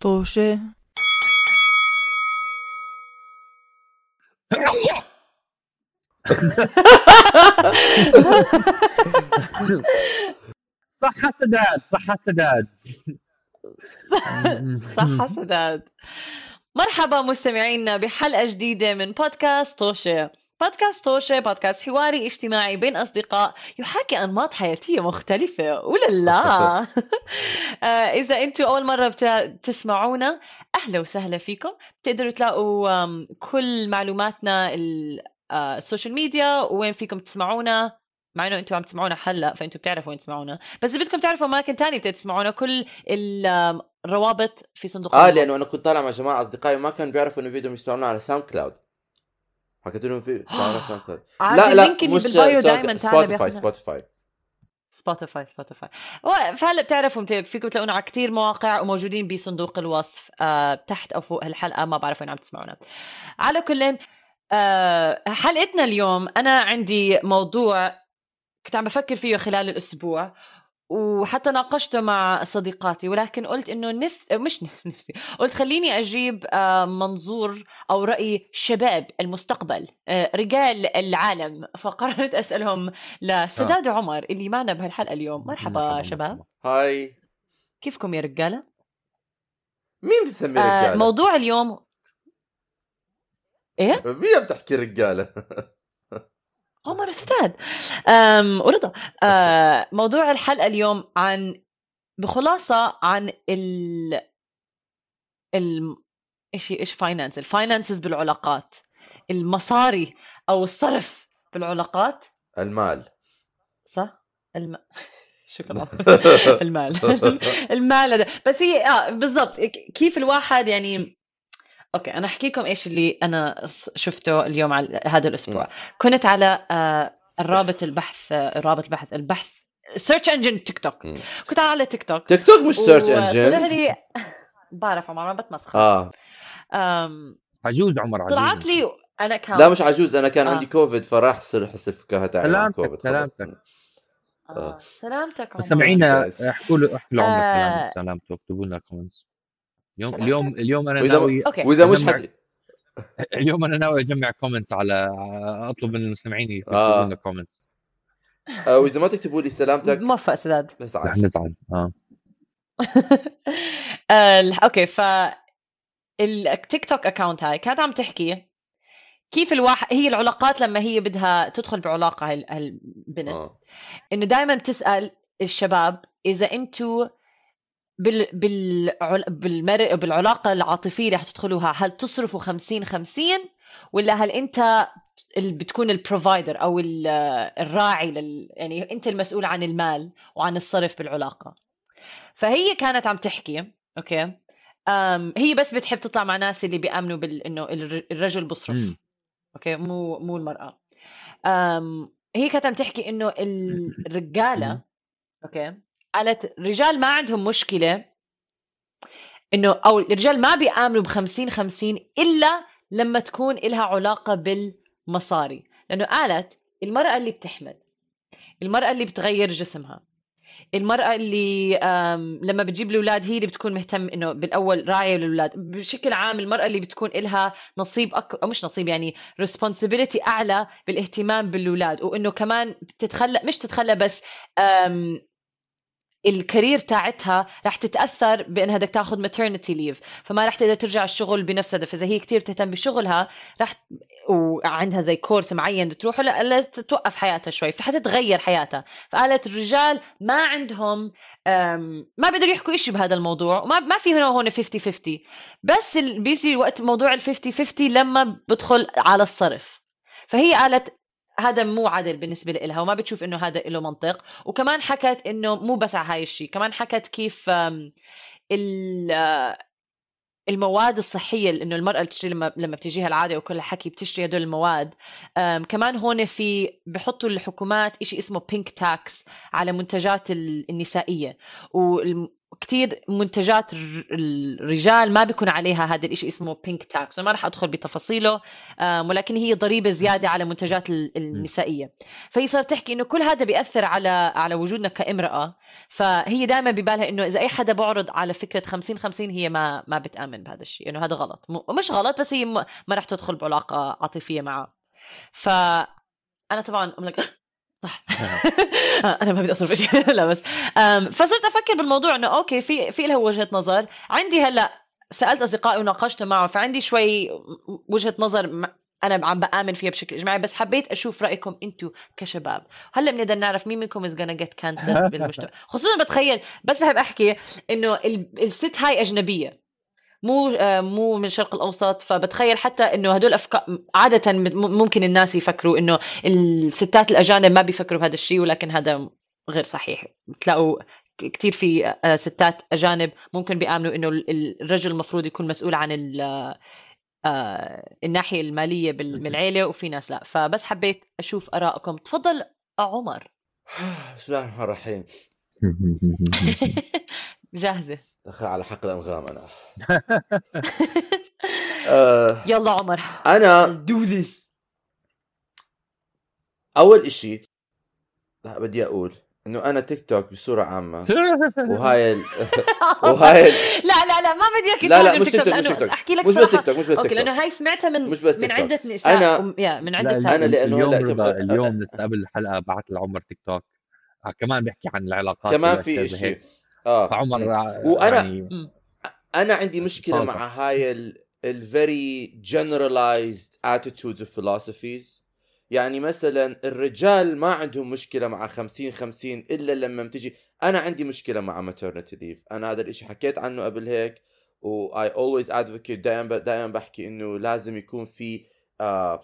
طوشة صح سداد صح سداد. صح سداد. مرحبا مستمعينا بحلقة جديدة من بودكاست توشة. بودكاست توشة بودكاست حواري اجتماعي بين أصدقاء يحاكي أنماط حياتية مختلفة ولا آه، إذا أنتم أول مرة بتسمعونا أهلا وسهلا فيكم. بتقدروا تلاقوا كل معلوماتنا ال- آه، ال social media وين فيكم تسمعونا. مع إنه أنتم عم تسمعونا هلأ فانتم بتعرفوا وين تسمعونا. بس اذا بدكم تعرفوا أماكن تانية بتقدروا تسمعونا كل الروابط في صندوق آه. لأنه أنا كنت طالع مع جماعة أصدقائي ما كانوا بيعرفوا إنه فيهم يسمعونا على SoundCloud حكيت لهم في لا لا مش Spotify Spotify Spotify Spotify فهلا بتعرفوا فيكم تلاقونا على كثير مواقع وموجودين بصندوق الوصف آه تحت أو فوق الحلقة ما بعرف وين عم تسمعونا. على كل آه حلقتنا اليوم أنا عندي موضوع كنت عم بفكر فيه خلال الأسبوع وحتى ناقشته مع صديقاتي ولكن قلت إنه نف... مش نف- نفسي قلت خليني أجيب آه، منظور أو رأي شباب المستقبل آه، رجال العالم. فقررت أسألهم الأستاذ عمر اللي معنا بهالحلقة اليوم. مرحبا, مرحبا شباب. مرحبا. hi. كيفكم يا رجالة؟ مين بتسمي آه، رجالة؟ موضوع اليوم. إيه؟ مين بتحكي رجالة؟ عمر أستاذ. عمر ورضا أه موضوع الحلقة اليوم عن بخلاصة عن ال ال إيش إيش finance ال finances بالعلاقات. المصاري أو الصرف بالعلاقات. المال. صح؟ الم... شكرا. المال. المال هذا. بس هي آه بالضبط. كيف الواحد يعني okay أنا أحكي لكم إيش اللي أنا شفته اليوم على هذا الأسبوع. كنت على آه الرابط البحث آه، رابط البحث البحث search engine TikTok. كنت على TikTok TikTok مش search engine لي بعرف عمر ما بتمسخر. آه. أم... عجوز عمر عجوز. طلعت لي أنا كان لا مش عجوز أنا كان آه. عندي كوفيد فراح صير احس الفكاهه تاعي سلامتك، كوفيد سلامتك. آه. سلامتك عمر. مستمعينا Guys. احكوا له احكوا لعمر آه. سلامتك سلامته اكتبوا لنا comments اليوم. اليوم اليوم أنا وإذا- ناوي okay. وإذا مش حد اليوم أنا ناوي أجمع comments على أطلب من المستمعين يكتبوا آه. لنا كومنتس آه، وإذا ما تكتبوا لي سلامتك موفق سداد. رح نزعل. نزعل آه. okay ف التيك توك account هاي كانت عم تحكي كيف الواحد هي العلاقات لما هي بدها تدخل بعلاقة هال- هالبنت. آه. إنه دائما بتسأل الشباب إذا أنتوا بال بالعل... بالمر... بالعلاقة العاطفية اللي حتدخلوها هل تصرفوا 50 50 ولا هل أنت اللي بتكون ال provider أو ال- الراعي لل... يعني أنت المسؤول عن المال وعن الصرف بالعلاقة. فهي كانت عم تحكي okay؟ أم هي بس بتحب تطلع مع ناس اللي بيأمنوا بال إنه الر- الرجل بصرف. مم. okay؟ مو مو المرأة. أم هي كانت عم تحكي إنه ال- الرجالة. okay؟ قالت الرجال ما عندهم مشكلة إنه أو الرجال ما بيآمنوا ب 50 50 إلا لما تكون إلها علاقة بالمصاري. لأنه قالت المرأة اللي بتحمل المرأة اللي بتغير جسمها المرأة اللي لما بتجيب الأولاد هي اللي بتكون مهتم إنه بالأول راعية للأولاد. بشكل عام المرأة اللي بتكون إلها نصيب أك... أو مش نصيب يعني responsibility أعلى بالاهتمام بالأولاد. وإنه كمان بتتخلى مش تتخلى بس الكارير تاعتها رح تتأثر بأنها بدك تاخذ maternity leave. فما رح تقدر ترجع الشغل بنفس فإذا هي كتير تهتم بشغلها رح وعندها زي كورس معين بدها تروح لا توقف حياتها شوي. فحتتغير حياتها. فقالت الرجال ما عندهم ما بيقدروا يحكوا إشي بهذا الموضوع. وما ما في هنا هون 50 50 بس بيجي وقت موضوع ال 50 50 لما بدخل على الصرف. فهي قالت هذا مو عدل بالنسبة لها وما بتشوف إنه هذا له منطق. وكمان حكت إنه مو بس على هاي الشيء كمان حكت كيف آه، المواد الصحية إنه المرأة اللي بتشتري لما لما بتجيها العادة وكل حكي بتشتري هدول المواد. كمان هون في بحطوا الحكومات شيء اسمه pink tax على منتجات ال- النسائية. كتير منتجات الر- الرجال ما بيكون عليها هذا الشيء اسمه pink tax ما راح أدخل بتفاصيله ولكن هي ضريبة زيادة على منتجات ال- النسائية. فهي صارت تحكي إنه كل هذا بيأثر على على وجودنا كامرأة فهي دائما ببالها إنه إذا أي حدا بعرض على فكرة 50 50 هي ما ما بتآمن بهذا الشيء إنه هذا غلط. مش غلط بس هي ما راح تدخل بعلاقة عاطفية معه. فانا طبعا I'm like صح. أنا ما بدي أصرف شيء لا بس. فصرت أفكر بالموضوع إنه أوكي في في لها وجهة نظر. عندي هلأ سألت أصدقائي وناقشت معه فعندي شوي وجهة نظر أنا عم بآمن فيها بشكل إجماعي بس حبيت أشوف رأيكم أنتم كشباب. هلأ بنقدر نعرف مين منكم از gonna get cancelled بالمجتمع. خصوصا بتخيل بس بحب أحكي إنه ال- الست هاي أجنبية. مو آه، مو من الشرق الأوسط. فبتخيل حتى إنه هدول افكار عادة ممكن الناس يفكروا إنه الستات الأجانب ما بيفكروا بهذا الشيء ولكن هذا غير صحيح. بتلاقوا ك- كتير في آه، ستات أجانب ممكن بيآمنوا إنه ال- الرجل المفروض يكون مسؤول عن ال- آه، الناحية المالية بال- من العيله وفي ناس لا. فبس حبيت أشوف آرائكم. تفضل عمر. بسم الله الرحمن الرحيم. جاهزة. دخل على حقل انغام أنا. آه يلا عمر أنا do this. أول إشي لا بدي أقول إنه أنا تيك توك بصورة عامة وهاي ال... وهاي ال... لا لا لا ما بدي اياك لا لا مش تيك تيك توك مش تيك توك أحكي لك مش بس. تيك توك مش بس okay تيك توك. لأنه هاي سمعتها من مش بس من تيك توك. عدة نساء أنا- وم- يا من لا عده أنا اليوم- لأنه اليوم هلا اليوم لسه قبل الحلقة بعت لعمر تيك توك. آه، كمان بيحكي عن العلاقات كمان في هيك. آه. فعمر آه، وأنا- يعني أنا عندي مشكلة. مع هاي ال ال very generalized attitudes of philosophies. يعني مثلا الرجال ما عندهم مشكلة مع 50 50 إلا لما بتجي أنا عندي مشكلة مع maternity leave. أنا هذا الإشي حكيت عنه قبل هيك و I always advocate دائما دائما بحكي إنه لازم يكون في آه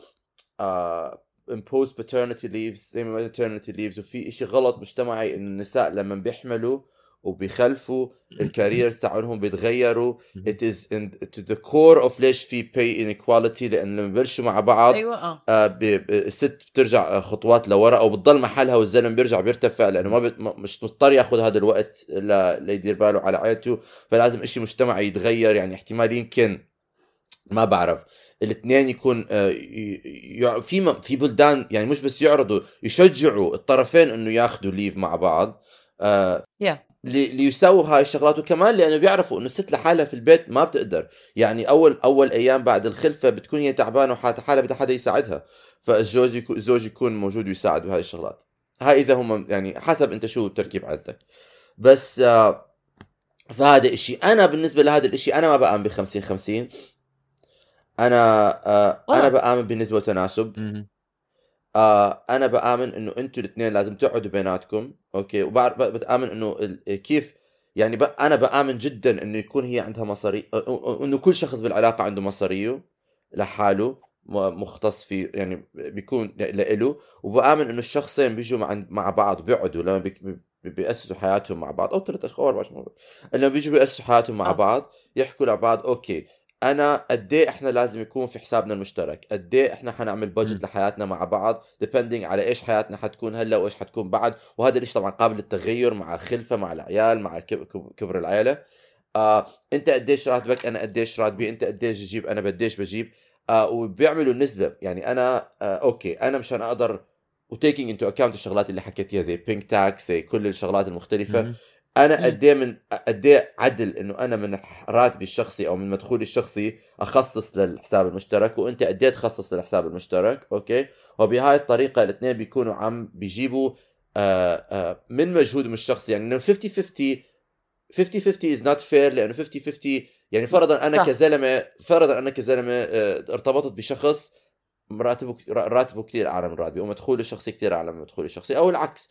آه imposed paternity leaves زي ما maternity leaves وفي إشي غلط مجتمعي إنه النساء لما بيحملوا وبيخلفوا ال careers تاعونهم بيتغيروا. it is in to the core of ليش في pay inequality لأن لما ببلشوا مع بعض أيوه آه. آه ب- الست بترجع آه، خطوات لورا أو بتضل محلها والزلمة بيرجع بيرتفع لأنه ما بت... مش مضطر ياخذ هذا الوقت ل... ليدير باله على عائلته فلازم إشي مجتمعي يتغير يعني احتمال يمكن ما بعرف. الاثنين يكون آه،. في في بلدان يعني مش بس يعرضوا يشجعوا الطرفين إنه ياخذوا ليف مع بعض. آه يا لي- ليسووا هاي الشغلات وكمان لأنه بيعرفوا إنه الست لحالها في البيت ما بتقدر. يعني أول أول أيام بعد الخلفة بتكون هي تعبانة وحالها حالها بدها حدا يساعدها فالزوج يكون الزوج يكون موجود ويساعد بهاي الشغلات. هاي إذا هم يعني حسب أنت شو تركيب عائلتك بس آه فهذا إشي. أنا بالنسبة لهذا الإشي أنا ما بأمن ب 50 50 أنا آه أنا غلط. بأمن بالنسبة وتناسب. آه أنا بآمن إنه أنتوا الاثنين لازم تقعدوا بيناتكم أوكي وبعرف بتآمن إنه كيف يعني. أنا بآمن جدا إنه يكون هي عندها مصاري إنه كل شخص بالعلاقة عنده مصاريه لحاله مختص فيه يعني بيكون لإله وبآمن إنه الشخصين بيجوا مع مع بعض بيقعدوا لما بي... بي- بيأسسوا حياتهم مع بعض أو ثلاث اشخاص أو أربع اشخاص لما بيجوا بيأسسوا حياتهم مع آه. بعض يحكوا لبعض okay أنا قد إيه إحنا لازم يكون في حسابنا المشترك؟ قد إيه إحنا حنعمل. budget لحياتنا مع بعض depending على إيش حياتنا حتكون هلأ وإيش حتكون بعد وهذا الإشي طبعا قابل للتغير مع الخلفة مع العيال مع كب- كب- كبر العيلة. آه أنت قديش راتبك؟ أنا قديش راتبي؟ أنت قديش تجيب أنا قديش بجيب؟ آه وبيعملوا نسبه يعني أنا آه okay أنا مشان أقدر و taking into account الشغلات اللي حكيتيها زي pink tax زي كل الشغلات المختلفة. أنا. قد إيه من قد إيه عدل إنه أنا من راتبي الشخصي أو من مدخولي الشخصي أخصص للحساب المشترك وأنت قد إيه تخصص للحساب المشترك okay وبهاي الطريقة الاثنين بيكونوا عم بيجيبوا آه آه من مجهودهم الشخصي يعني إنه 50 50 50 50 is not fair لأنه 50 50 يعني فرضا أنا. كزلمه فرضا أنا كزلمة آه ارتبطت بشخص راتبه راتبه كثير أعلى من راتبي ومدخولي الشخصي كثير أعلى من مدخولي الشخصي أو العكس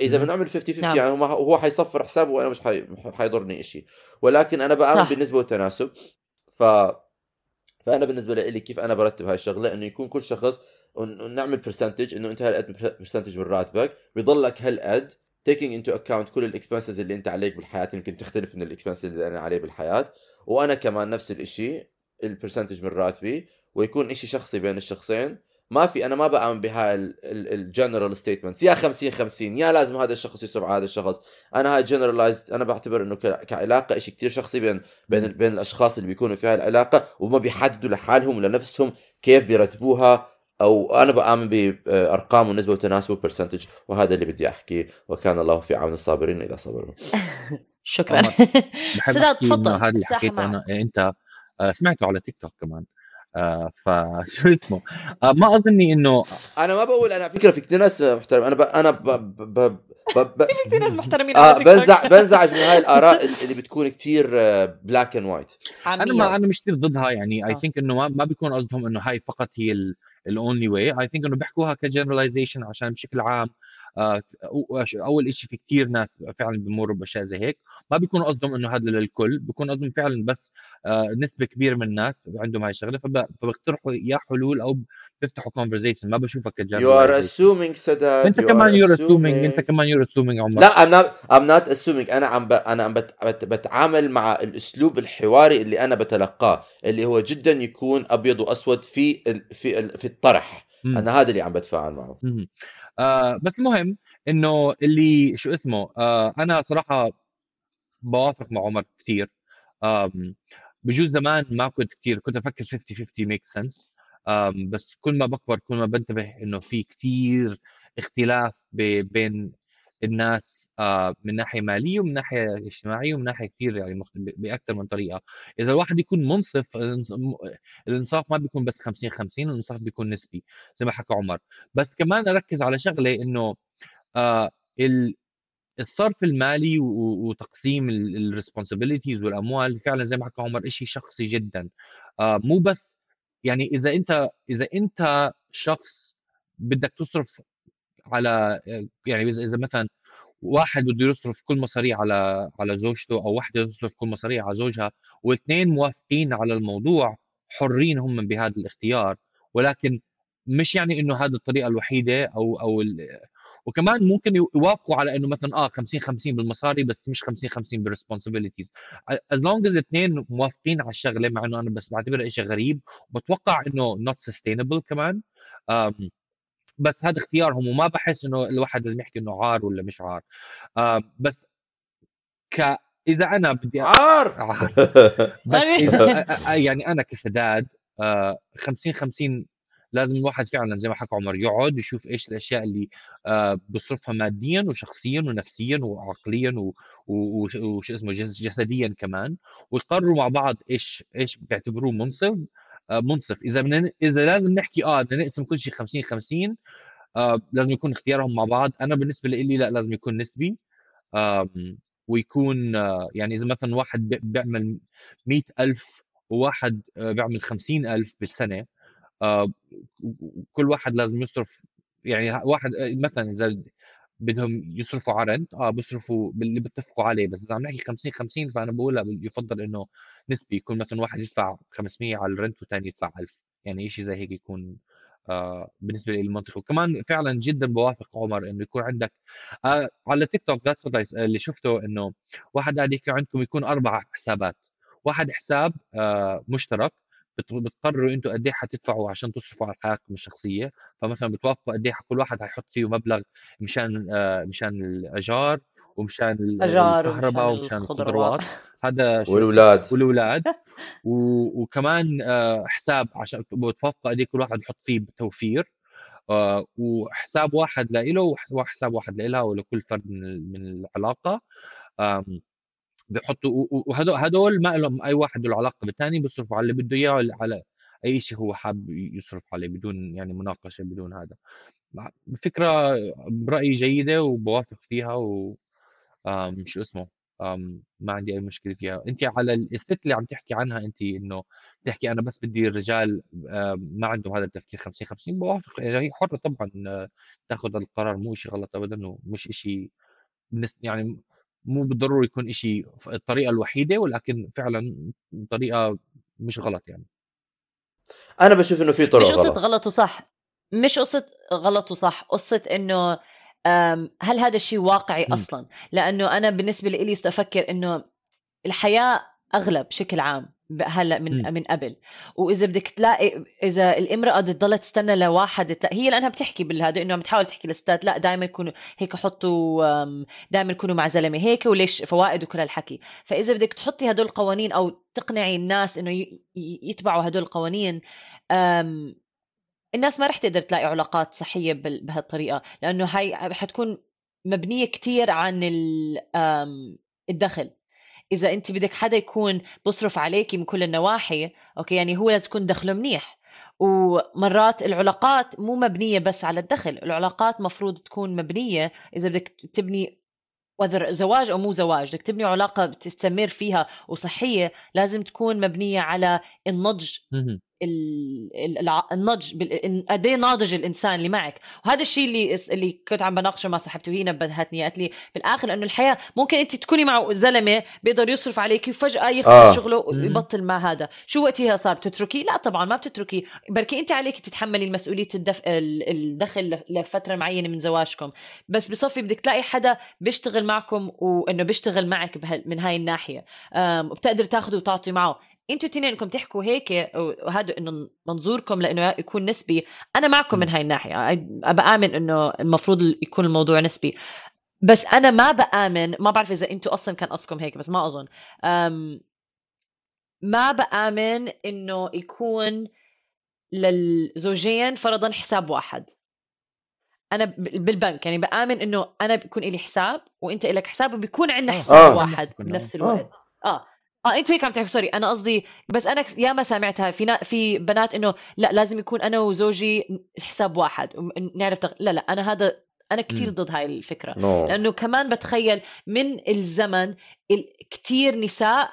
إذا. بنعمل 50 50 نعم. يعني هو هو حيصفر حسابه وأنا مش حي... حيضرني شيء ولكن أنا بآمن صح. بالنسبة والتناسب ف فأنا بالنسبة لي كيف أنا برتب هاي الشغلة إنه يكون كل شخص نعمل percentage إنه أنت هالقد percentage من راتبك بيضلك هالقد taking into account كل ال expenses اللي أنت عليك بالحياة يمكن تختلف من ال expenses اللي أنا عليه بالحياة وأنا كمان نفس الإشي ال percentage من راتبي ويكون إشي شخصي بين الشخصين. ما في أنا ما بآمن بهاي ال general statements يا 50 50 يا لازم هذا الشخص يصرف على هذا الشخص. أنا هاي generalized أنا بعتبر إنه كعلاقة شيء كثير شخصي بين بين بين الأشخاص اللي بيكونوا في هاي العلاقة وما بيحددوا لحالهم ولنفسهم كيف بيرتبوها. أو أنا بآمن بأرقام ونسبة وتناسب percentage وهذا اللي بدي أحكيه. وكان الله في عون الصابرين إذا صبروا. شكرا. بحب سداد تفضل. هذا اللي حكيته أنا أنت آه، سمعته على تيك توك كمان. آه، فشو اسمه؟ آه، ما أظني انه أنا ما بقول أنا على فكرة في كثير ناس محترم أنا ب... أنا ب... ب... ب... ب... ب... في ناس محترمين آه بنزع بنزعج من هاي الآراء اللي بتكون كثير black and white أنا ما أنا مش كثير ضدها يعني I آه. think إنه ما ما بيكون قصدهم إنه هاي فقط هي ال only way I think إنه بيحكوها ك generalization عشان بشكل عام آه، أول شيء في كثير ناس فعلا بمروا بأشياء زي هيك. ما بيكون قصدهم إنه هذا للكل بيكون قصدهم فعلا بس آه، نسبة كبيرة من الناس عندهم هاي الشغلة فب- فبيقترحوا يا حلول أو بيفتحوا conversation ما بشوفها you are ك generalization assuming سداد. أنت كمان are you're assuming أنت كمان you're assuming عمر. لا I'm not I'm not assuming. أنا عم ب... أنا عم بت... بت... بتعامل مع الأسلوب الحواري اللي أنا بتلقاه اللي هو جدا يكون أبيض وأسود في ال... في ال... في الطرح. مم. أنا هذا اللي عم بتفاعل معه مهم. آه بس المهم إنه اللي شو اسمه آه أنا صراحة بوافق مع عمر كثير بجوز زمان ما كنت كثير كنت أفكر 50 50 ميك سنس بس كل ما بكبر كل ما بنتبه إنه في كثير اختلاف بين الناس آه، من ناحية مالية ومن ناحية اجتماعية ومن ناحية كثير يعني باكثر من طريقة. إذا الواحد يكون منصف الانصاف ما بيكون بس 50 50 الانصاف بيكون نسبي زي ما حكى عمر. بس كمان أركز على شغلة إنه آه ال- الصرف المالي وتقسيم الريسبونسابيلتيز والأموال فعلا زي ما حكى عمر شيء شخصي جدا. آه مو بس يعني إذا أنت إذا أنت شخص بدك تصرف على يعني إذا مثلا واحد بده يصرف كل مصاريه على على زوجته أو وحده تصرف كل مصاريه على زوجها واثنين موافقين على الموضوع حرين هم بهذا الاختيار ولكن مش يعني إنه هذه الطريقة الوحيدة أو أو. وكمان ممكن يوافقوا على إنه مثلا آه 50 50 بالمصاري بس مش 50 50 بال responsibilities as long as الاثنين موافقين على الشغلة مع إنه أنا بس بعتبرها شيء غريب وبتوقع إنه not sustainable كمان بس هذا اختيارهم وما بحس إنه الواحد لازم يحكي إنه عار ولا مش عار. آم، بس ك إذا أنا بدي أ- عار! عار. بس إذا أ- أ- يعني أنا كسداد آه، 50 50 لازم الواحد فعلا زي ما حكى عمر يقعد يشوف إيش الأشياء اللي آه، بيصرفها ماديا وشخصيا ونفسيا وعقليا و- و- وش اسمه جس- جسديا كمان ويقرروا مع بعض إيش إيش بيعتبروه منصف آه، منصف. إذا بدنا إذا لازم نحكي آه بدنا نقسم كل شيء 50 50 آه، لازم يكون اختيارهم مع بعض. أنا بالنسبة لي لا لازم يكون نسبي. ويكون آه، يعني إذا مثلا واحد بي- بيعمل 100000 وواحد آه، بيعمل 50000 بالسنة آه، كل واحد لازم يصرف يعني واحد آه، مثلا إذا بدهم يصرفوا على رنت آه بيصرفوا باللي بيتفقوا عليه. بس إذا عم نحكي 50 50 فأنا بقول يفضل إنه نسبي. يكون مثلا واحد يدفع 500 على الرنت والثاني يدفع 1000 يعني شيء زي هيك يكون آه بالنسبة لي المنطقي. وكمان فعلا جدا بوافق عمر إنه يكون عندك آه على تيك توك ذاتس اللي شفته إنه واحد قاعد يحكي عندكم يكون أربع حسابات. واحد حساب آه مشترك بتقرروا أنتم قد إيه حتدفعوا عشان تصرفوا على حياتكم الشخصية. فمثلا بتوافقوا قد إيه كل واحد حيحط فيه مبلغ مشان آه مشان الإيجار ومشان الكهرباء ومشان الخضروات. هذا والولاد والأولاد. و- وكمان آه، حساب عشان بتوافقوا قد إيه كل واحد يحط فيه بتوفير آه، وحساب واحد لإله وحساب واحد لإلها ولكل فرد من ال- من العلاقة. بحطوا وهدول هدول ما لهم أي واحد له علاقة بالثاني بيصرفوا على اللي بده إياه على أي شيء هو حاب يصرف عليه بدون يعني مناقشة بدون هذا. فكرة برأيي جيدة وبوافق فيها و شو اسمه ما عندي أي مشكلة فيها. انت على الست اللي عم تحكي عنها انت إنه تحكي أنا بس بدي الرجال آم، ما عندهم هذا التفكير 50 50 بوافق. يعني هي حرة طبعا آه، تاخذ القرار مو شيء غلط ابدا ومش شيء يعني مو بالضروري يكون شيء الطريقة الوحيدة ولكن فعلا طريقة مش غلط يعني. أنا بشوف إنه في مش طرق قصة غلط. غلط وصح مش قصة غلط وصح قصة إنه هل هذا الشيء واقعي م. أصلا؟ لأنه أنا بالنسبة لي استفكر إنه الحياة اغلى بشكل عام. هلأ من مم. من قبل. وإذا بدك تلاقي إذا الإمرأة بدها تضل تستنى لواحد تلاقي هي لأنها بتحكي بالهذا إنه عم تحاول تحكي للستات لأ دائما يكونوا هيك حطوا دائما يكونوا مع زلمة هيك وليش فوائد وكل هالحكي. فإذا بدك تحطي هدول القوانين أو تقنعي الناس إنه يتبعوا هدول القوانين الناس ما رح تقدر تلاقي علاقات صحية بال- بهالطريقة. لأنه هاي حتكون مبنية كتير عن الدخل. إذا أنت بدك حدا يكون بصرف عليكي من كل النواحي أوكي يعني هو لازم يكون دخله منيح. ومرات العلاقات مو مبنية بس على الدخل العلاقات مفروض تكون مبنية. إذا بدك تبني وذر زواج أو مو زواج بدك تبني علاقة بتستمر فيها وصحية لازم تكون مبنية على النضج. النضج قد إيه ناضج الإنسان اللي معك. وهذا الشيء اللي اللي كنت عم بناقشه مع صاحبتي وهي نبهتني. قالت لي بالآخر إنه الحياة ممكن انت تكوني مع زلمة بيقدر يصرف عليك وفجأة يخلص آه. شغله. ويبطل مع هذا. شو وقتها صار؟ بتتركي لا طبعا ما بتتركي بركي انت عليك تتحملي مسؤوليه الدف... ال- الدخل لف- لفترة معينة من زواجكم. بس بصفي بدك تلاقي حدا بيشتغل معكم وإنه بيشتغل معك. من هاي الناحية. وبتقدر تاخذ وتعطي معه. أنتوا تنين انكم تحكوا هيك وهذا انه منظوركم لأنه يكون نسبي أنا معكم من هاي الناحية بآمن إنه المفروض يكون الموضوع نسبي بس أنا ما بآمن ما بعرف إذا أنتوا أصلا كان قصدكم هيك بس ما أظن ما بآمن إنه يكون للزوجين فرضا حساب واحد أنا بالبنك يعني بآمن إنه أنا بيكون لي حساب وإنت لك حساب وبيكون عندنا آه. حساب آه. واحد آه. بنفس آه. الوقت آه آه أنتوا هيك عم تحكوا sorry أنا قصدي بس أنا ياما سمعتها في نا... في بنات إنه لا لازم يكون أنا وزوجي حساب واحد نعرف تغ... لا لا أنا هذا أنا كثير. ضد هاي الفكرة. no. لأنه كمان بتخيل من الزمن ال- كتير نساء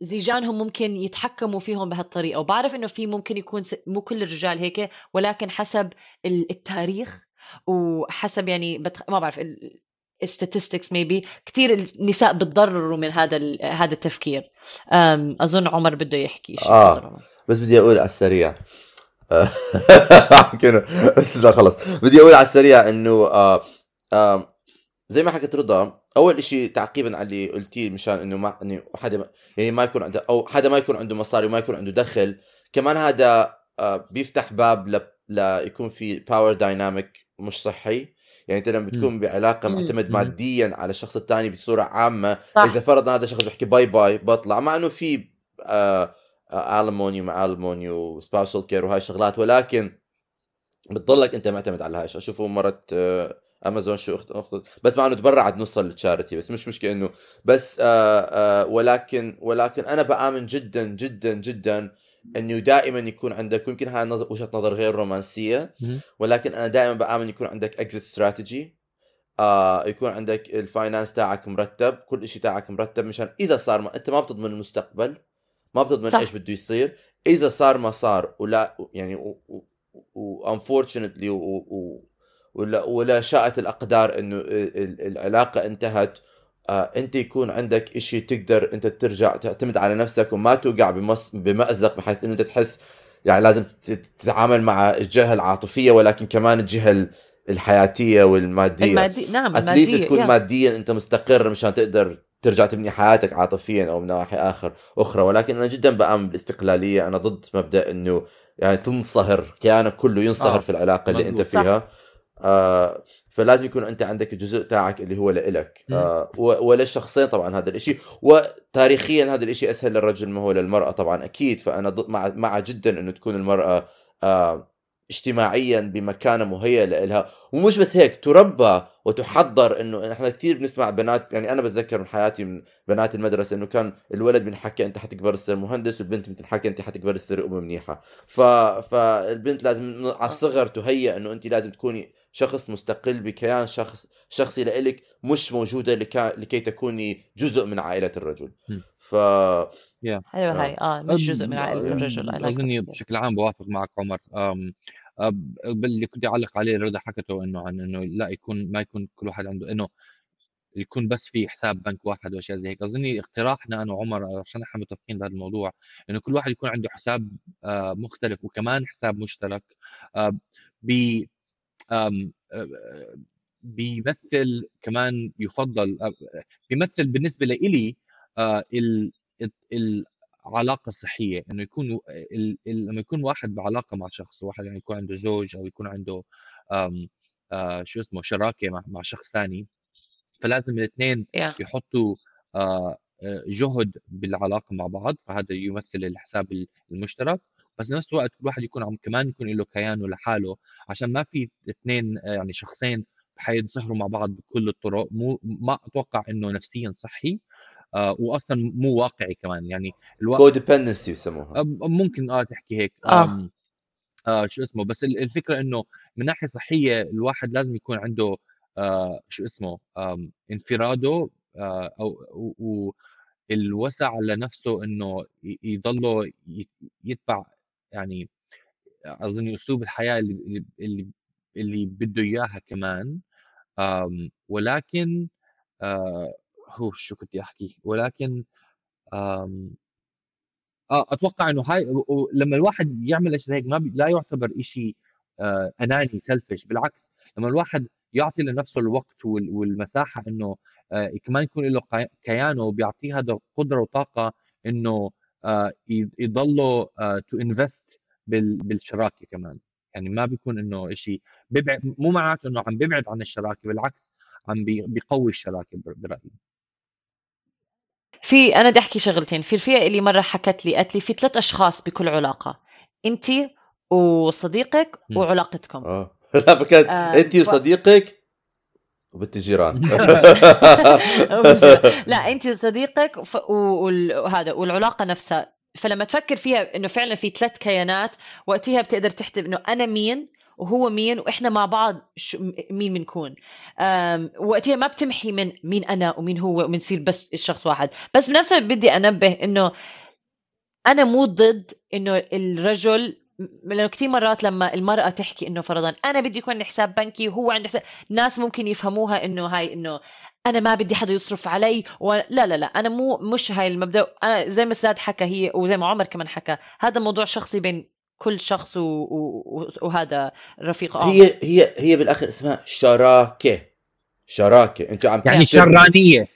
زيجانهم ممكن يتحكموا فيهم بهالطريقة. وبعرف إنه في ممكن يكون س- مو كل الرجال هيك ولكن حسب ال- التاريخ وحسب يعني بتخ... ما بعرف statistics maybe. كثير النساء بتضرروا من هذا هذا التفكير. أظن عمر بده يحكي شيء آه. عمر. بس بدي أقول على السريع. بس لا خلص. بدي أقول على السريع إنه آه آه زي ما حكت رضا أول إشي تعقيبا على اللي قلتيه مشان إنه ما إنه حدا ما يعني ما يكون عنده أو حدا ما يكون عنده مصاري وما يكون عنده دخل. كمان هذا آه بيفتح باب ل ليكون في power dynamic مش صحي. يعني أنت لما بتكون بعلاقة مم. معتمد مم. ماديا على الشخص الثاني بصورة عامة صح. إذا فرضنا هذا الشخص بيحكي bye bye بطلع مع إنه في آه alimony مع alimony و spousal care وهاي الشغلات ولكن بتضلك أنت معتمد على هاي شوفوا مرت آه، أمازون شو أخدت أخدت بس مع إنه تبرعت نصها لل charity بس مش مشكلة إنه بس آه آه ولكن ولكن أنا بآمن جدا جدا جدا إنه دائما يكون عندك ويمكن هاي وجهة نظر غير رومانسية. ولكن أنا دائما بآمن يكون عندك exit strategy آه يكون عندك ال finance تاعك مرتب كل شيء تاعك مرتب مشان إذا صار ما أنت ما بتضمن المستقبل ما بتضمن صح. إيش بده يصير إذا صار ما صار ولا يعني و unfortunately ولا ولا شاءت الأقدار إنه ال- ال- العلاقة انتهت انت يكون عندك إشي تقدر انت ترجع تعتمد على نفسك وما توقع بمأزق بحيث إنه انت تحس يعني لازم تت- تتعامل مع الجهة العاطفية ولكن كمان الجهة ال- الحياتية والمادية المادي نعم اتليست المادية تكون يا. ماديا انت مستقر مشان تقدر ترجع تبني حياتك عاطفيا أو من نواحي آخر أخرى ولكن أنا جدا بأمن بالاستقلالية أنا ضد مبدأ إنه يعني تنصهر كيانك كله ينصهر آه، في العلاقة اللي أنت. فيها آه فلازم يكون أنت عندك الجزء تاعك اللي هو لإلك. آه وللشخصين طبعا هذا الإشي. وتاريخيا هذا الإشي أسهل للرجل ما هو للمرأة طبعا أكيد. فأنا مع مع جدا إنه تكون المرأة آه اجتماعيا بمكانة مهيئة لها ومش بس هيك تربى وتحضر إنه إحنا كثير بنسمع بنات يعني أنا بتذكر من حياتي من بنات المدرسة إنه كان الولد بنحكى أنت حتكبر تصير مهندس والبنت بتنحكى أنت حتكبر تصير أم منيحة. ف... فالبنت لازم على الصغر تهيئ إنه أنت لازم تكوني شخص مستقل بكيان شخص شخصي لإلك مش موجودة لكا... لكي تكوني جزء من عائلة الرجل. ف حلوة آه. هاي. آه مش جزء من عائلة الرجل اظني that. بشكل عام بوافق معك عمر. باللي كنت أعلق عليه رضا حكته إنه عن إنه لا يكون ما يكون كل واحد عنده إنه يكون بس في حساب بنك واحد وأشياء زي هيك. أظني اقتراحنا أنا وعمر عشان إحنا متفقين بهذا الموضوع إنه كل واحد يكون عنده حساب آه، مختلف وكمان حساب مشترك آه، بي بيمثل كمان يفضل بيمثل بالنسبة لإلي آه، ال ال- علاقه صحيه إنه يكون. لما يكون واحد بعلاقة مع شخص واحد يعني يكون عنده زوج أو يكون عنده آم... آ... شو اسمه شراكة مع, مع شخص ثاني فلازم الاثنين yeah. يحطوا آ... جهد بالعلاقة مع بعض فهذا يمثل الحساب المشترك بس نفس الوقت كل واحد يكون عم كمان يكون له كيانه لحاله عشان ما في اثنين يعني شخصين حينصهروا مع بعض بكل الطرق مو ما أتوقع إنه نفسيا صحي آه واصلا مو واقعي كمان. يعني الواقع كوديبندنسي يسموها. ممكن آه تحكي هيك. آه. آه شو اسمه بس الفكرة إنه من ناحية صحية الواحد لازم يكون عنده آه شو اسمه آه انفراده آه أو الوسع لنفسه إنه يضله يتبع يعني أظن أسلوب الحياة اللي اللي اللي بده إياها كمان. ولكن آه، هو شو كنت أحكي ولكن آه أتوقع إنه هاي لما الواحد يعمل اشياء هيك ما لا يعتبر شيء آه، أناني سلفش بالعكس لما الواحد يعطي لنفسه الوقت والمساحة إنه آه، كمان يكون له كيانه بيعطيه هذا قدره وطاقة إنه يضله تو انفست بالشراكة كمان. يعني ما بيكون إنه شيء بيبعد مو معناته إنه عم بيبعد عن الشراكة بالعكس عم بيقوي الشراكة برأيي. في أنا بدي أحكي شغلتين. في الفئة اللي مرة حكت لي قالت لي في ثلاث أشخاص بكل علاقة انت وصديقك. وعلاقتكم. آه. لا فكانت آه انت وصديقك وبنت الجيران لا انت وصديقك وهذا والعلاقة نفسها. فلما تفكر فيها إنه فعلا في ثلاث كيانات وقتها بتقدر تحسب إنه أنا مين وهو مين وإحنا مع بعض مين بنكون وقتها ما بتمحي من مين أنا ومين هو وبنصير بس الشخص واحد. بس بنفس الوقت بدي أنبه إنه أنا مو ضد إنه الرجل لأنه كثير مرات لما المرأة تحكي إنه فرضا أنا بدي يكون حساب بنكي وهو عنده حساب ناس ممكن يفهموها إنه هاي إنه أنا ما بدي حدا يصرف علي و... لا لا لا أنا مو مش هاي المبدأ. أنا زي ما ساد حكى هي وزي ما عمر كمان حكى هذا موضوع شخصي بين كل شخص و... و... وهذا رفيق هي هي هي بالآخر اسمها شراكة. شراكة. أنتوا عم يعني شرانية.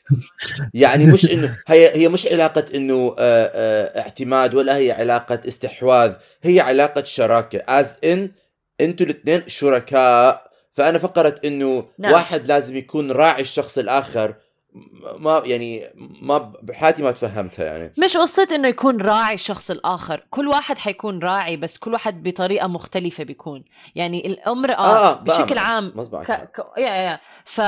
يعني مش انه هي هي مش علاقة إنه آه، آه، اعتماد ولا هي علاقة استحواذ. هي علاقة شراكة. از ان أنتوا الاثنين شركاء. فأنا فكرت إنه نعم. واحد لازم يكون راعي الشخص الآخر ما يعني ما بحياتي ما تفهمتها يعني. مش قصة إنه يكون راعي الشخص الآخر. كل واحد حيكون راعي بس كل واحد بطريقة مختلفة بيكون. يعني الامرأة آه, آه بشكل عام ك... ك... يا يا ف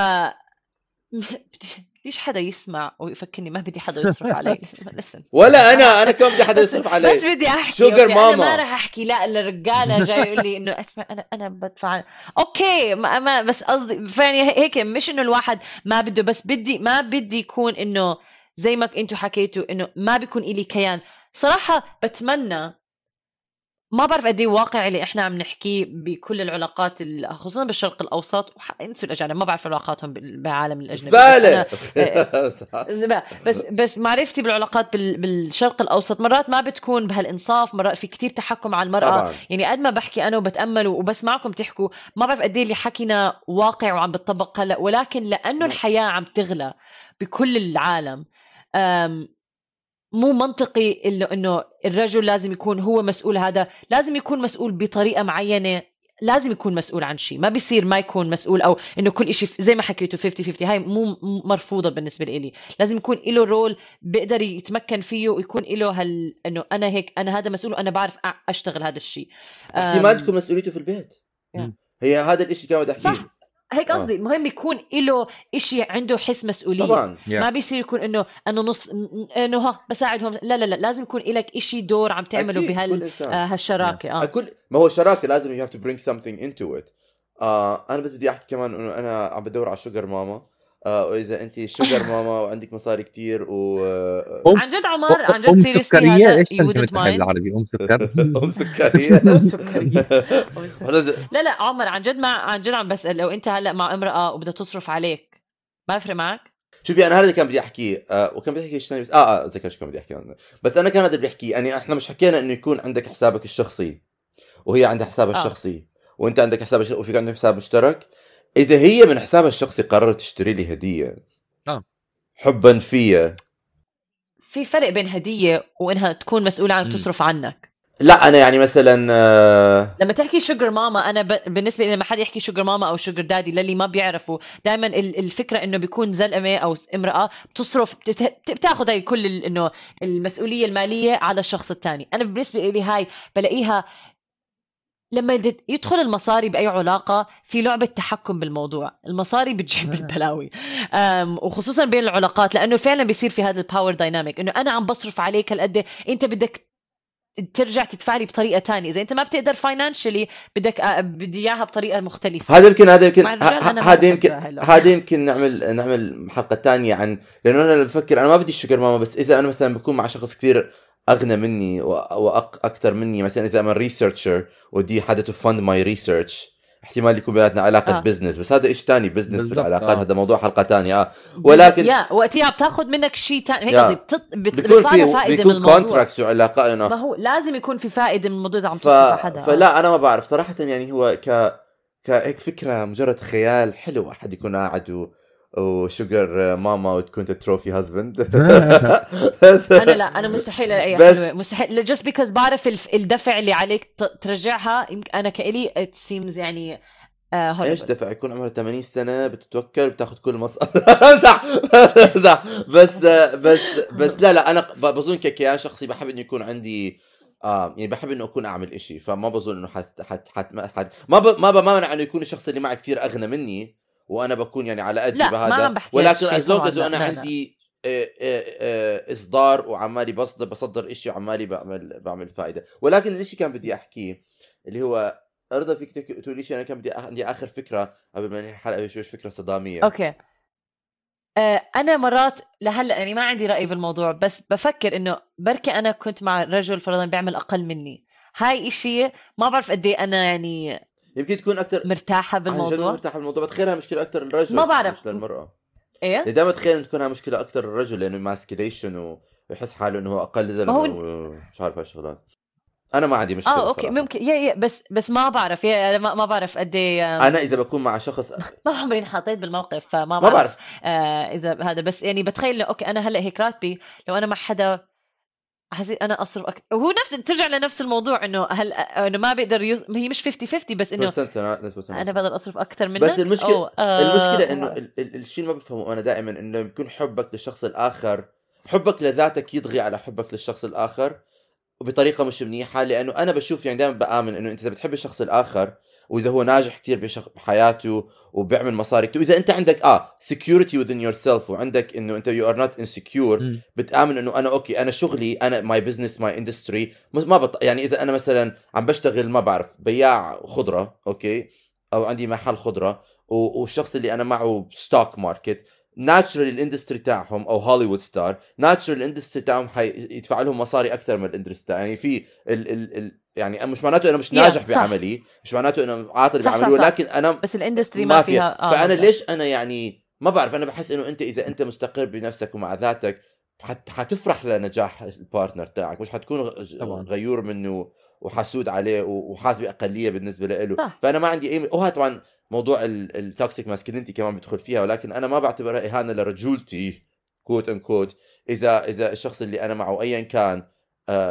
ليش حدا يسمع ويفكرني ما بدي حدا يصرف علي. لسن ولا أنا أنا كمان بدي حدا يصرف علي. بس بدي أحكي sugar mama أنا ما راح أحكي لا للرجالة جاي يقول لي إنه أسمع أنا أنا بدفع. okay ما, ما بس قصدي funny هيك مش إنه الواحد ما بده بس بدي ما بدي يكون إنه زي ما أنتم حكيتوا إنه ما بيكون إلي كيان. صراحة بتمنى ما بعرف قد إيه واقع اللي إحنا عم نحكيه بكل العلاقات خصوصا بالشرق الأوسط انسوا الأجانب ما بعرف علاقاتهم بالعالم الأجنبي. زبالة! بس بس معرفتي بالعلاقات بالشرق الأوسط مرات ما بتكون بهالإنصاف مرات في كتير تحكم على المرأة. طبعا. يعني قد ما بحكي أنا وبتأمل وبسمعكم تحكوا ما بعرف قد إيه اللي حكينا واقع وعم بتطبق هلأ. ولكن لأنه الحياة عم تغلى بكل العالم مو منطقي انه إنه الرجل لازم يكون هو مسؤول هذا. لازم يكون مسؤول بطريقة معينة. لازم يكون مسؤول عن شيء. ما بيصير ما يكون مسؤول أو إنه كل شيء زي ما حكيتوا 50 50 هاي مو مرفوضة بالنسبة لي لازم يكون له رول بيقدر يتمكن فيه ويكون له هال إنه أنا هيك أنا هذا مسؤول وأنا بعرف أشتغل هذا الشيء. احتمال تكون مسؤوليته في البيت. هي هذا الشيء كان بدي أحكيه. هيك آه. قصدي المهم يكون له شيء عنده حس مسؤولية. طبعا. ما بيصير يكون إنه أنا نص إنه ها بساعدهم. لا لا لا لازم يكون لك شيء دور عم تعمله بهال آه هالشراكة آه. كل ما هو شراكة لازم you have to bring something into it. آه أنا بس بدي أحكي كمان إنه أنا عم بدور على sugar mama آه وإذا انت sugar mama وعندك مصاري كتير و آه، عن جد عمر عن جد seriously هذا إيش ترجمة بالعربي أم سكر أم سكرية؟ أم سكرية. لا لا عمر عن جد ما عن جد عم بسأل لو أنت هلأ مع امرأة وبدها تصرف عليك ما يفرق معك؟ شوفي أنا هذا اللي كان بدي أحكيه. آه وكان بدي أحكي شيء بس آه آه ذكر شو كان بدي أحكي. بس أنا كان هذا اللي بحكيه يعني إحنا مش حكينا إنه يكون عندك حسابك الشخصي وهي عندها حسابها آه. الشخصي وأنت عندك حساب وفيك عندك حساب مشترك. إذا هي من حسابها الشخصي قررت تشتري لي هدية. آه حبا فيا. في فرق بين هدية وإنها تكون مسؤولة عن. تصرف عنك. لا أنا يعني مثلا آه، لما تحكي sugar mama أنا ب... بالنسبة لي لما حد يحكي sugar mama أو sugar daddy للي ما بيعرفوا دائما الفكرة إنه بيكون زلمة أو امرأة بتصرف بت- بتاخذ هاي كل ال- إنه المسؤولية المالية على الشخص الثاني أنا بالنسبة لي هاي بلاقيها لما يد- يدخل المصاري بأي علاقة في لعبة تحكم بالموضوع. المصاري بتجيب البلاوي. وخصوصا بين العلاقات لأنه فعلا بيصير في هذا ال power dynamic إنه أنا عم بصرف عليك هالقد أنت بدك ترجع تدفع لي بطريقة تانية. إذا أنت ما بتقدر financially بدك أ- بدي إياها بطريقة مختلفة. هذا يمكن هذا يمكن هذا يمكن. هذا يمكن نعمل نعمل حلقة تانية عن لأنه أنا بفكر أنا ما بدي ال sugar mama بس إذا أنا مثلا بكون مع شخص كثير أغنى مني وأكثر مني مثلا إذا أنا researcher وبدي حدا to fund my research احتمال يكون بيناتنا علاقة آه. business بس هذا إيش تاني business بالعلاقات آه. هذا موضوع حلقة تانية آه ولكن يا وقتها بتاخذ منك شيء ثاني هيك. قصدي بتط... بت... بيكون في فائدة من بيكون contracts وعلاقات ما هو لازم يكون في فائدة من الموضوع إذا عم ف... حدا آه. فلا أنا ما بعرف صراحة يعني هو ك كهيك فكرة مجرد خيال حلو احد يكون قاعد و... وشوجر ماما وتكون تروفي هازبند أنا لا أنا مستحيل ألاقيها بس- مستحيل. just because بعرف الدفع اللي عليك ترجعها يمكن أنا كإلي it seems يعني آه إيش. دفع؟ يكون عمرها 80 سنة بتتوكل بتاخذ كل مصاري صح صح. بس بس بس لا لا أنا بظن ككيان شخصي بحب إنه يكون عندي آه يعني بحب إنه أكون أعمل إشي. فما بظن إنه حت حت حت ما حت ما ب ما بمانع إنه يكون الشخص اللي معي كثير أغنى مني. وأنا بكون يعني على قدي ما بهذا. بحكي ولكن as long as أنا لا،. عندي آه، آه، آه، إصدار وعمالي بصدر بصدر إشي وعمالي بعمل بعمل فائدة. ولكن الإشي كان بدي أحكيه اللي هو أرضى فيك تقولي شيء أنا كان بدي عندي آخر فكرة قبل ما ننهي الحلقة شوي فكرة صدامية. okay. أنا مرات لهلأ يعني ما عندي رأي بالموضوع بس بفكر إنه بركي أنا كنت مع رجل فرضا بيعمل أقل مني. هاي إشي ما بعرف قد إيه أنا يعني يمكن تكون أكثر مرتاحة بالموضوع؟ مرتاح بالموضوع. بتخيلها مشكلة أكثر للرجل ما بعرف. مش للمرأة. إيه؟ دائما بتخيل انه تكونها مشكلة أكثر للرجل لأنه emasculation ويحس حاله إنه هو أقل زلمه هو- ومش عارف هالشغلات أنا ما عندي مشكلة آه okay صراحة. ممكن. يا يا بس بس ما بعرف. يا ما, ما بعرف قد إيه أنا إذا بكون مع شخص ما عمري انحطيت بالموقف فما ما بعرف, بعرف آه إذا هذا. بس يعني بتخيل okay أنا هلأ هيك راتبي. لو أنا مع حدا حسيت أنا أصرف أكتر وهو نفس ترجع لنفس الموضوع إنه هل إنه ما بيقدر يوز... هي مش 50 50 بس إنه أنا. بقدر أصرف أكثر منك بس المشكلة- أو آه المشكلة إنه ال- ال- الشيء اللي ما بفهمه أنا دائما إنه يكون حبك للشخص الآخر حبك لذاتك يطغي على حبك للشخص الآخر وبطريقة مش منيحة لأنه أنا بشوف يعني دائما بآمن إنه أنت إذا بتحب الشخص الآخر وإذا هو ناجح كثير. بحياته وبيعمل مصاري كتير وإذا أنت عندك آه security within yourself وعندك إنه أنت are not insecure مم. بتآمن إنه أنا okay أنا شغلي أنا my business my industry ما بط... يعني إذا أنا مثلا عم بشتغل ما بعرف بياع خضرة okay أو عندي محل خضرة و... والشخص اللي أنا معه stock market natural ال industry تاعهم أو هوليوود star natural ال industry تاعهم حيدفع لهم مصاري أكثر من ال industry يعني في ال... ال... ال... يعني مش معناته أنا مش Yeah, ناجح صح. بعملي مش معناته أنا عاطل بعملي. ولكن أنا بس ال industry ما, فيها, آه فأنا ليش أنا يعني ما بعرف أنا بحس إنه أنت إذا أنت مستقر بنفسك ومع ذاتك حت حتفرح لنجاح ال partner تاعك مش حتكون. غيور منه وحسود عليه و- وحاسس بأقلية بالنسبة له صح. فأنا ما عندي أي وهذا طبعا موضوع ال toxic masculinity كمان بدخل فيها ولكن أنا ما بعتبرها إهانة لرجولتي quote unquote إذا إذا الشخص اللي أنا معه ايا كان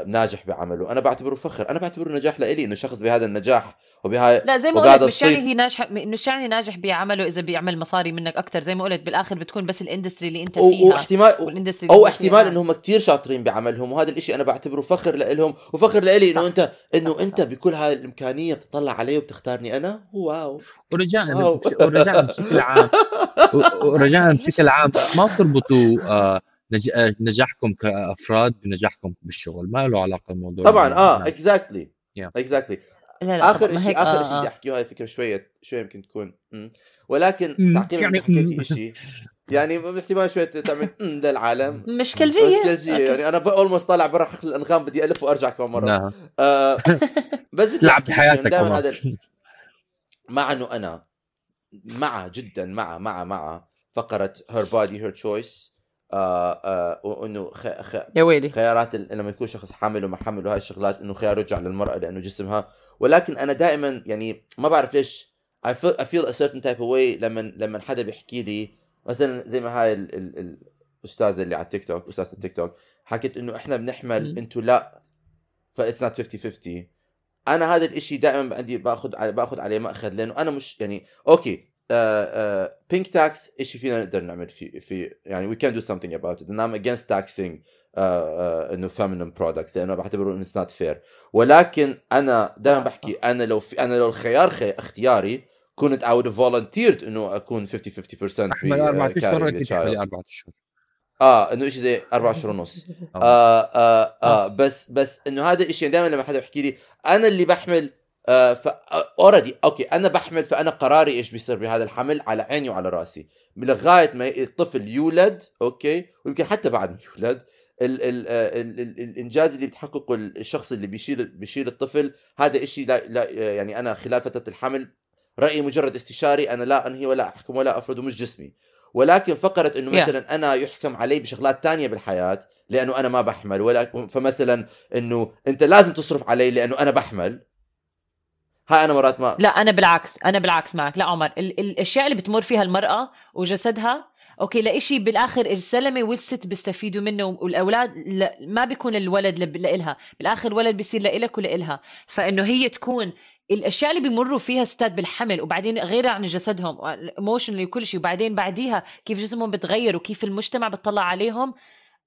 ناجح بعمله أنا بعتبره فخر أنا بعتبره نجاح لإلي إنه شخص بهذا النجاح وبهاي لا زي ما قلت مش يعني هي ناجحة مش يعني ناجح بعمله إذا بيعمل مصاري منك أكثر زي ما قلت بالآخر بتكون بس ال industry اللي أنت و- فيها واحتمال وال industry أو اللي أنت فيها احتمال. إنهم كتير شاطرين بعملهم وهذا الإشي أنا بعتبره فخر لإلهم وفخر لإلي إنه. انت إنه أنت. بكل هاي الإمكانية بتطلع علي وبتختارني أنا wow ورجعنا. ورجعنا بشكل عام ورجعنا بشكل عام ما تربطوا آه، نج- آه، نجاحكم كأفراد بنجاحكم بالشغل ما له علاقة الموضوع طبعا آه نعم. exactly Yeah. exactly آخر شيء آخر آه، شيء آه. بدي أحكيه هاي فكرة شوية شوية يمكن تكون مم. ولكن مم، تعقيبا يعني يعني حكيتي. شيء يعني احتمال شوية تعمل للعالم مشكلجيه مسكلجيه أوكي. يعني أنا almost طالع برا حقل الأنغام بدي ألف وأرجع كمان مرة نعم. آه بس بدي لعب بحياتك شيء، دائما. هذا مع إنه أنا مع جدا مع مع مع فقرة her body her choice وانه خ... خ... يا ويلي. خيارات ال- لما يكون شخص حامل وما حامل وهاي الشغلات إنه خيار يرجع للمرأة لأنه جسمها. ولكن أنا دائما يعني ما بعرف ليش. I feel, I feel a certain type of way لما لما حدا بيحكي لي. مثلا زي ما هاي ال ال ال استاذه اللي على التيك توك أستاذة التيك توك حكت إنه إحنا بنحمل. أنتوا لا. That's not 50 50 أنا هذا الإشي دائما عندي باخذ باخذ عليه مأخذ لأنه أنا مش يعني okay pink tax اشي فينا نقدر نعمل في في يعني we can do it. and I'm against taxing uh, uh, إنه feminine products لأنه بعتبره إنه not fair. ولكن أنا دائما آه، بحكي أنا لو في أنا لو الخيار خي اختياري كنت have volunteered إنه أكون 50 50% احمل أربع أشهر أكيد. أربع أشهر. آه إنه شيء زي 4 أشهر ونص. آه. آه آه آه. بس بس إنه هذا الشيء دائما لما حدا بيحكي لي أنا اللي بحمل آه ف already okay أنا بحمل فأنا قراري إيش بيصير بهذا الحمل؟ على عيني وعلى رأسي. لغاية ما الطفل يولد okay ويمكن حتى بعد ما يولد ال ال آه، ال ال الإنجاز اللي بتحققه الشخص اللي بيشيل بيشيل الطفل هذا إشي لا, لا يعني أنا خلال فترة الحمل رأيي مجرد استشاري أنا لا أنهي ولا أحكم ولا أفرض مش جسمي. ولكن فقرة إنه Yeah. مثلا أنا يحكم علي بشغلات تانية بالحياة لأنه أنا ما بحمل ولا فمثلا إنه أنت لازم تصرف علي لأنه أنا بحمل هاي أنا مرات ما. لا أنا بالعكس أنا بالعكس معك. لا عمر ال- الأشياء اللي بتمر فيها المرأة وجسدها okay لإشي بالآخر الزلمه والست بيستفيدوا منه والأولاد لا ما بيكون الولد لإلها. بالآخر الولد بيصير لإلك ولإلها. فإنه هي تكون الأشياء اللي بيمروا فيها ستات بالحمل وبعدين غير عن جسدهم emotionally وكل شيء. وبعدين بعديها كيف جسمهم بتغير وكيف المجتمع بتطلع عليهم.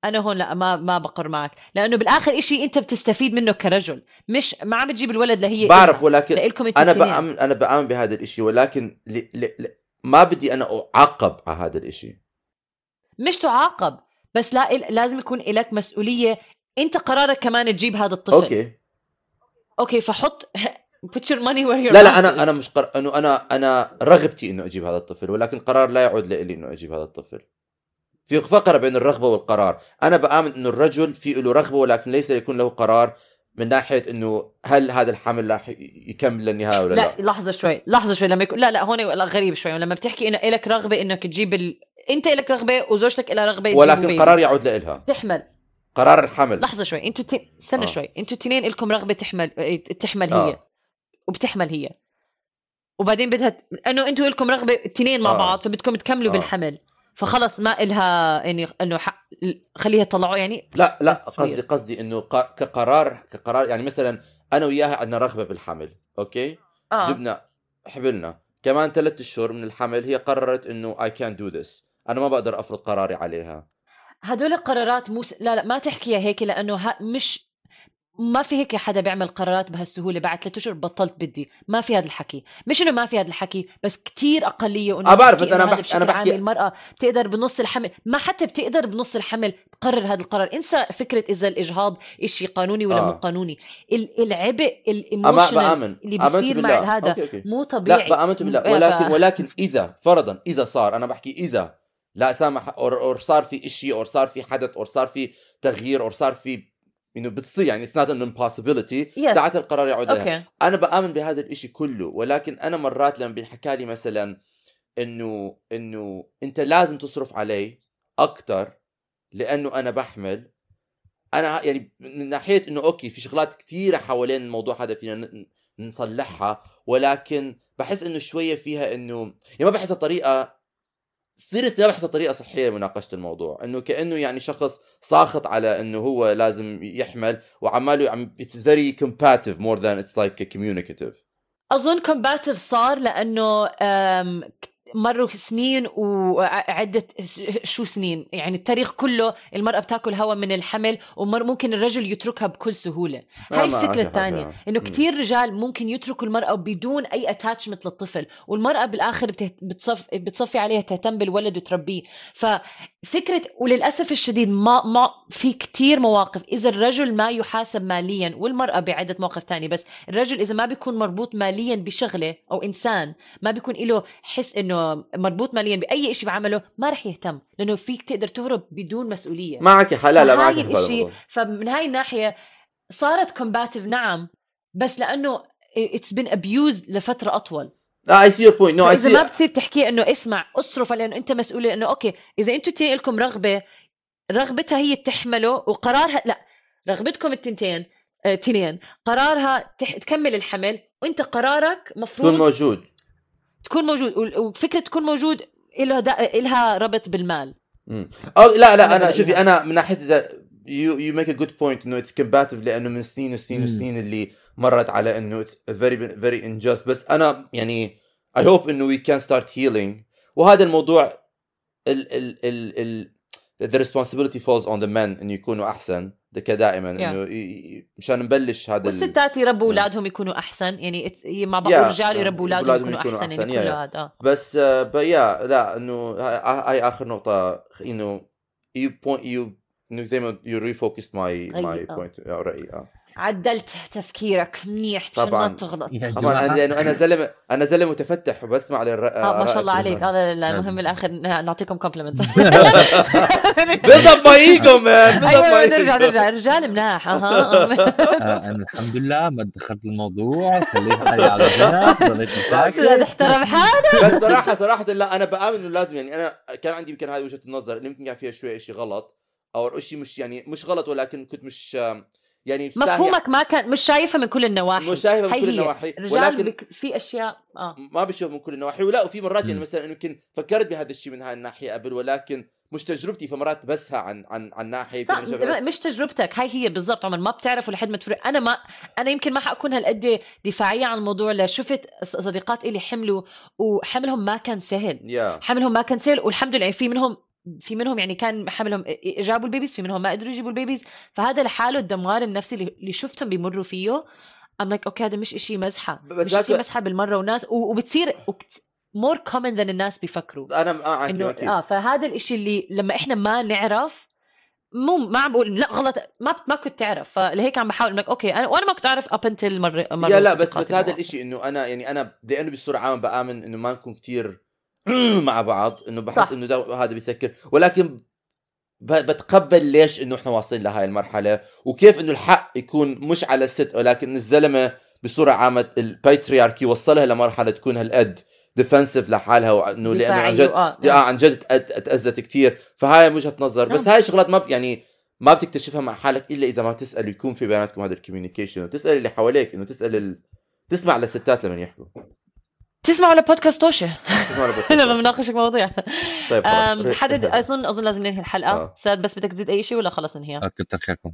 أنا هون لا ما ما بقرر معك. لأنه بالآخر إشي أنت بتستفيد منه كرجل. مش ما عم بتجيب الولد لهي بعرف ولكن لإلكم أنا. بأمن أنا بأمن بهذا الإشي ولكن ل... ل... ل... ما بدي أنا اعاقب على هذا الإشي. مش تعاقب بس لا لازم يكون لك مسؤولية. أنت قرارك كمان تجيب هذا الطفل. okay. okay فحط put your money where your لا لا أنا. أنا مش قر... أنه أنا أنا رغبتي إنه أجيب هذا الطفل ولكن قرار لا يعود لي إنه أجيب هذا الطفل. في فرق بين الرغبة والقرار. أنا بآمن إنه الرجل في له رغبة ولكن ليس يكون له قرار من ناحية إنه هل هذا الحمل راح يكمل للنهاية ولا لا, لا. لحظة شوي لحظة شوي. لما يكون لا لا هون غريب شوي. لما بتحكي إنه لك رغبة إنك تجيب ال... أنت لك رغبة وزوجتك لها رغبة ولكن. القرار يعود لها تحمل. قرار الحمل. لحظة شوي. أنتوا تي... استنى آه. شوي. أنتوا الاثنين لكم رغبة تحمل إيه، تحمل هي. آه. وبتحمل هي. وبعدين بدها ت... إنه أنتوا لكم رغبة اثنين مع آه. بعض فبدكم تكملوا آه. بالحمل. فخلص ما إلها يعني إنه ح... خليها تطلعوا يعني؟ لا لا قصدي. قصدي إنه ق- كقرار كقرار يعني مثلا أنا وياها عندنا رغبة بالحمل أوكي؟ آه. جبنا حبلنا. كمان ثلاث اشهر من الحمل هي قررت إنه I can't do this. أنا ما بقدر أفرض قراري عليها. هدول القرارات مو س... لا لا ما تحكيها هيك لأنه ها مش ما في هيك حدا بيعمل قرارات بهالسهولة. بعد ثلاث أشهر بطلت بدي. ما في هذا الحكي. مش إنه ما في هذا الحكي بس كتير أقلية وانه آه بعرف، بس هذا بحكي- عام بحكي- المرأة بتقدر بنص الحمل. ما حتى بتقدر بنص الحمل تقرر هذا القرار. إنسى فكرة إذا الإجهاض إشي قانوني ولا آه. مو قانوني. ال- العبء ال emotional اللي بيصير مع هذا مو طبيعي. لا بأمن بالله. ف- ولكن ولكن إذا فرضا إذا صار أنا بحكي إذا لا سامح or, or صار في إشي or صار في حدث or صار في تغيير or صار في إنه بتصير يعني it's not an impossibility. ساعتها القرار يعود لها okay أنا بآمن بهذا الإشي كله ولكن أنا مرات لما بينحكى لي مثلا إنه إنه أنت لازم تصرف علي أكثر لأنه أنا بحمل أنا يعني من ناحية إنه okay في شغلات كثيره حوالين الموضوع هذا فينا نصلحها ولكن بحس إنه شوية فيها إنه يعني ما بحسها طريقه ما بحسها طريقة صحية لمناقشه الموضوع إنه كأنه يعني شخص ساخط على إنه هو لازم يحمل وعماله عم it's very combative more than it's like communicative أظن combative صار لأنه مروا سنين وعدة شو سنين يعني التاريخ كله المرأة بتاكل هواء من الحمل وممكن الرجل يتركها بكل سهولة هاي ما الفكرة الثانية. إنه. كثير رجال ممكن يتركوا المرأة بدون أي اتاتشمنت للطفل والمرأة بالآخر بتصف بتصفي عليها تهتم بالولد وتربيه ففكرة وللأسف الشديد ما ما في كثير مواقف إذا الرجل ما يحاسب ماليا والمرأة بعدة مواقف تانية بس الرجل إذا ما بيكون مربوط ماليا بشغلة أو إنسان ما بيكون له حس إنه مربوط ماليا بأي شيء بعمله ما رح يهتم لأنه فيك تقدر تهرب بدون مسؤولية. معك حق لا لا معك الإشي الموضوع. فمن هاي الناحية صارت combative نعم بس لأنه it's been abused لفترة أطول. I see your point no I فإذا ما see بتصير تحكي إنه اسمع اصرف لأنه أنت مسؤول لأنه okay إذا أنتوا التنين لكم رغبة رغبتها هي تحمله وقرارها لا رغبتكم التنتين آه، تنين قرارها تح... تكمل الحمل وأنت قرارك مفروض تكون موجود. تكون موجود وفكرة تكون موجود إلها دا... إلها ربط بالمال. أو لا لا أنا أنا شوفي. أنا من ناحية إذا you you make a good point إنه it's combative لأنه من سنين وسنين. وسنين اللي مرت على إنه it's very very unjust بس أنا يعني I hope إنه we can start healing وهذا الموضوع ال ال ال ال the responsibility falls on the men إنه يكونوا أحسن كدائما Yeah. إنه مشان نبلش هذا ال- والستات يربوا. أولادهم يكونوا أحسن يعني مع بعض Yeah, الرجال. يربوا أولادهم يكونوا يكونوا أحسن أحسن, يعني yeah, كل yeah. بس بيا لا إنه هاي آخر نقطة إنه you point you إنه زي ما you refocused my my آه. point رأيي آه عدلت تفكيرك منيح عشان ما طبعاً. تغلط. طبعا أنا جماعة. لأنه أنا زلمه أنا زلمة متفتح وبسمع للر... آه ما شاء الله عليك. هذا المهم بالاخر نعطيكم كومبلمنت build up my ego man build up أيوه my نرجع. نرجع. الرجال مناح. أها. آه، أنا الحمد لله ما دخلت الموضوع. خليت حالي على جنب. ضليت ساكت لا تحترم حالك. بس صراحة صراحة لا أنا بآمن إنه لازم يعني أنا كان عندي يمكن هذه وجهة النظر اللي يمكن كان فيها شوي شيء غلط أو شيء مش يعني مش غلط ولكن كنت مش يعني مفهومك ما كان مش شايفه من كل النواحي. مش شايفه من كل. النواحي. ولكن بك في اشياء آه. ما بشوف من كل النواحي. ولا وفي مرات يعني. مثلا يمكن فكرت بهذا الشيء من هاي الناحية قبل ولكن مش تجربتي. فمرات بسها عن عن عن ناحية مش تجربتك. هاي هي بالضبط. عمر ما بتعرفوا لحد ما تفرق. أنا ما أنا يمكن ما حأكون هالقد دفاعية عن الموضوع. لشفت صديقات إلي حملوا وحملهم ما كان سهل. يا حملهم ما كان سهل. والحمد لله في منهم في منهم يعني كان حملهم جابوا ال babies في منهم ما قدروا يجيبوا ال babies. فهذا لحاله الدمار النفسي اللي شفتهم بيمروا فيه. um like okay هذا مش إشي مزحة. مش إشي مزحة بالمرة وناس. وبتصير more common than الناس بيفكروا. أنا معك إنه أكيد آه فهذا الإشي اللي لما إحنا ما نعرف مو ما عم بقول لا غلط ما ما كنت تعرف. فلهيك عم بحاول انك okay أنا وأنا ما كنت أعرف up until مرة مرة يا لا بس بس هذا. الإشي إنه أنا يعني أنا لأنه بصورة عامة بآمن إنه ما نكون كتير مع بعض إنه بحس. إنه ده هذا بيسكر. ولكن بتقبل ليش إنه إحنا واصلين لهاي المرحلة؟ وكيف إنه الحق يكون مش على الست ولكن الزلمة بصورة عامة ال patriarchy وصلها لمرحلة تكون هالقد defensive لحالها وإنه لأنه عن جد آه عن جد تاذت كثير فهاي وجهة نظر. بس نعم. هاي شغلات ما يعني ما بتكتشفها مع حالك إلا إذا ما تسال يكون في بيناتكم هذا ال communication وتسال اللي حواليك إنه تسأل ال... تسمع للستات لما يحكوا. تسمعوا لبودكاست توشة. تسمع للبودكاست. لما بناقش مواضيع. طيب حدد اظن أظن لازم ننهي الحلقة. آه. ساد بس بدك تزيد أي شيء ولا خلص ننهيها آه، كتر خيركم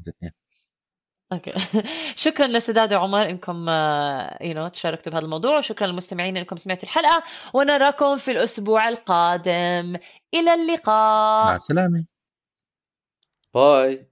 okay. شكرا لسداد وعمر إنكم you know تشاركتوا بهذا الموضوع وشكرا للمستمعين إنكم سمعتوا الحلقة ونراكم في الأسبوع القادم. إلى اللقاء. مع السلامة. bye.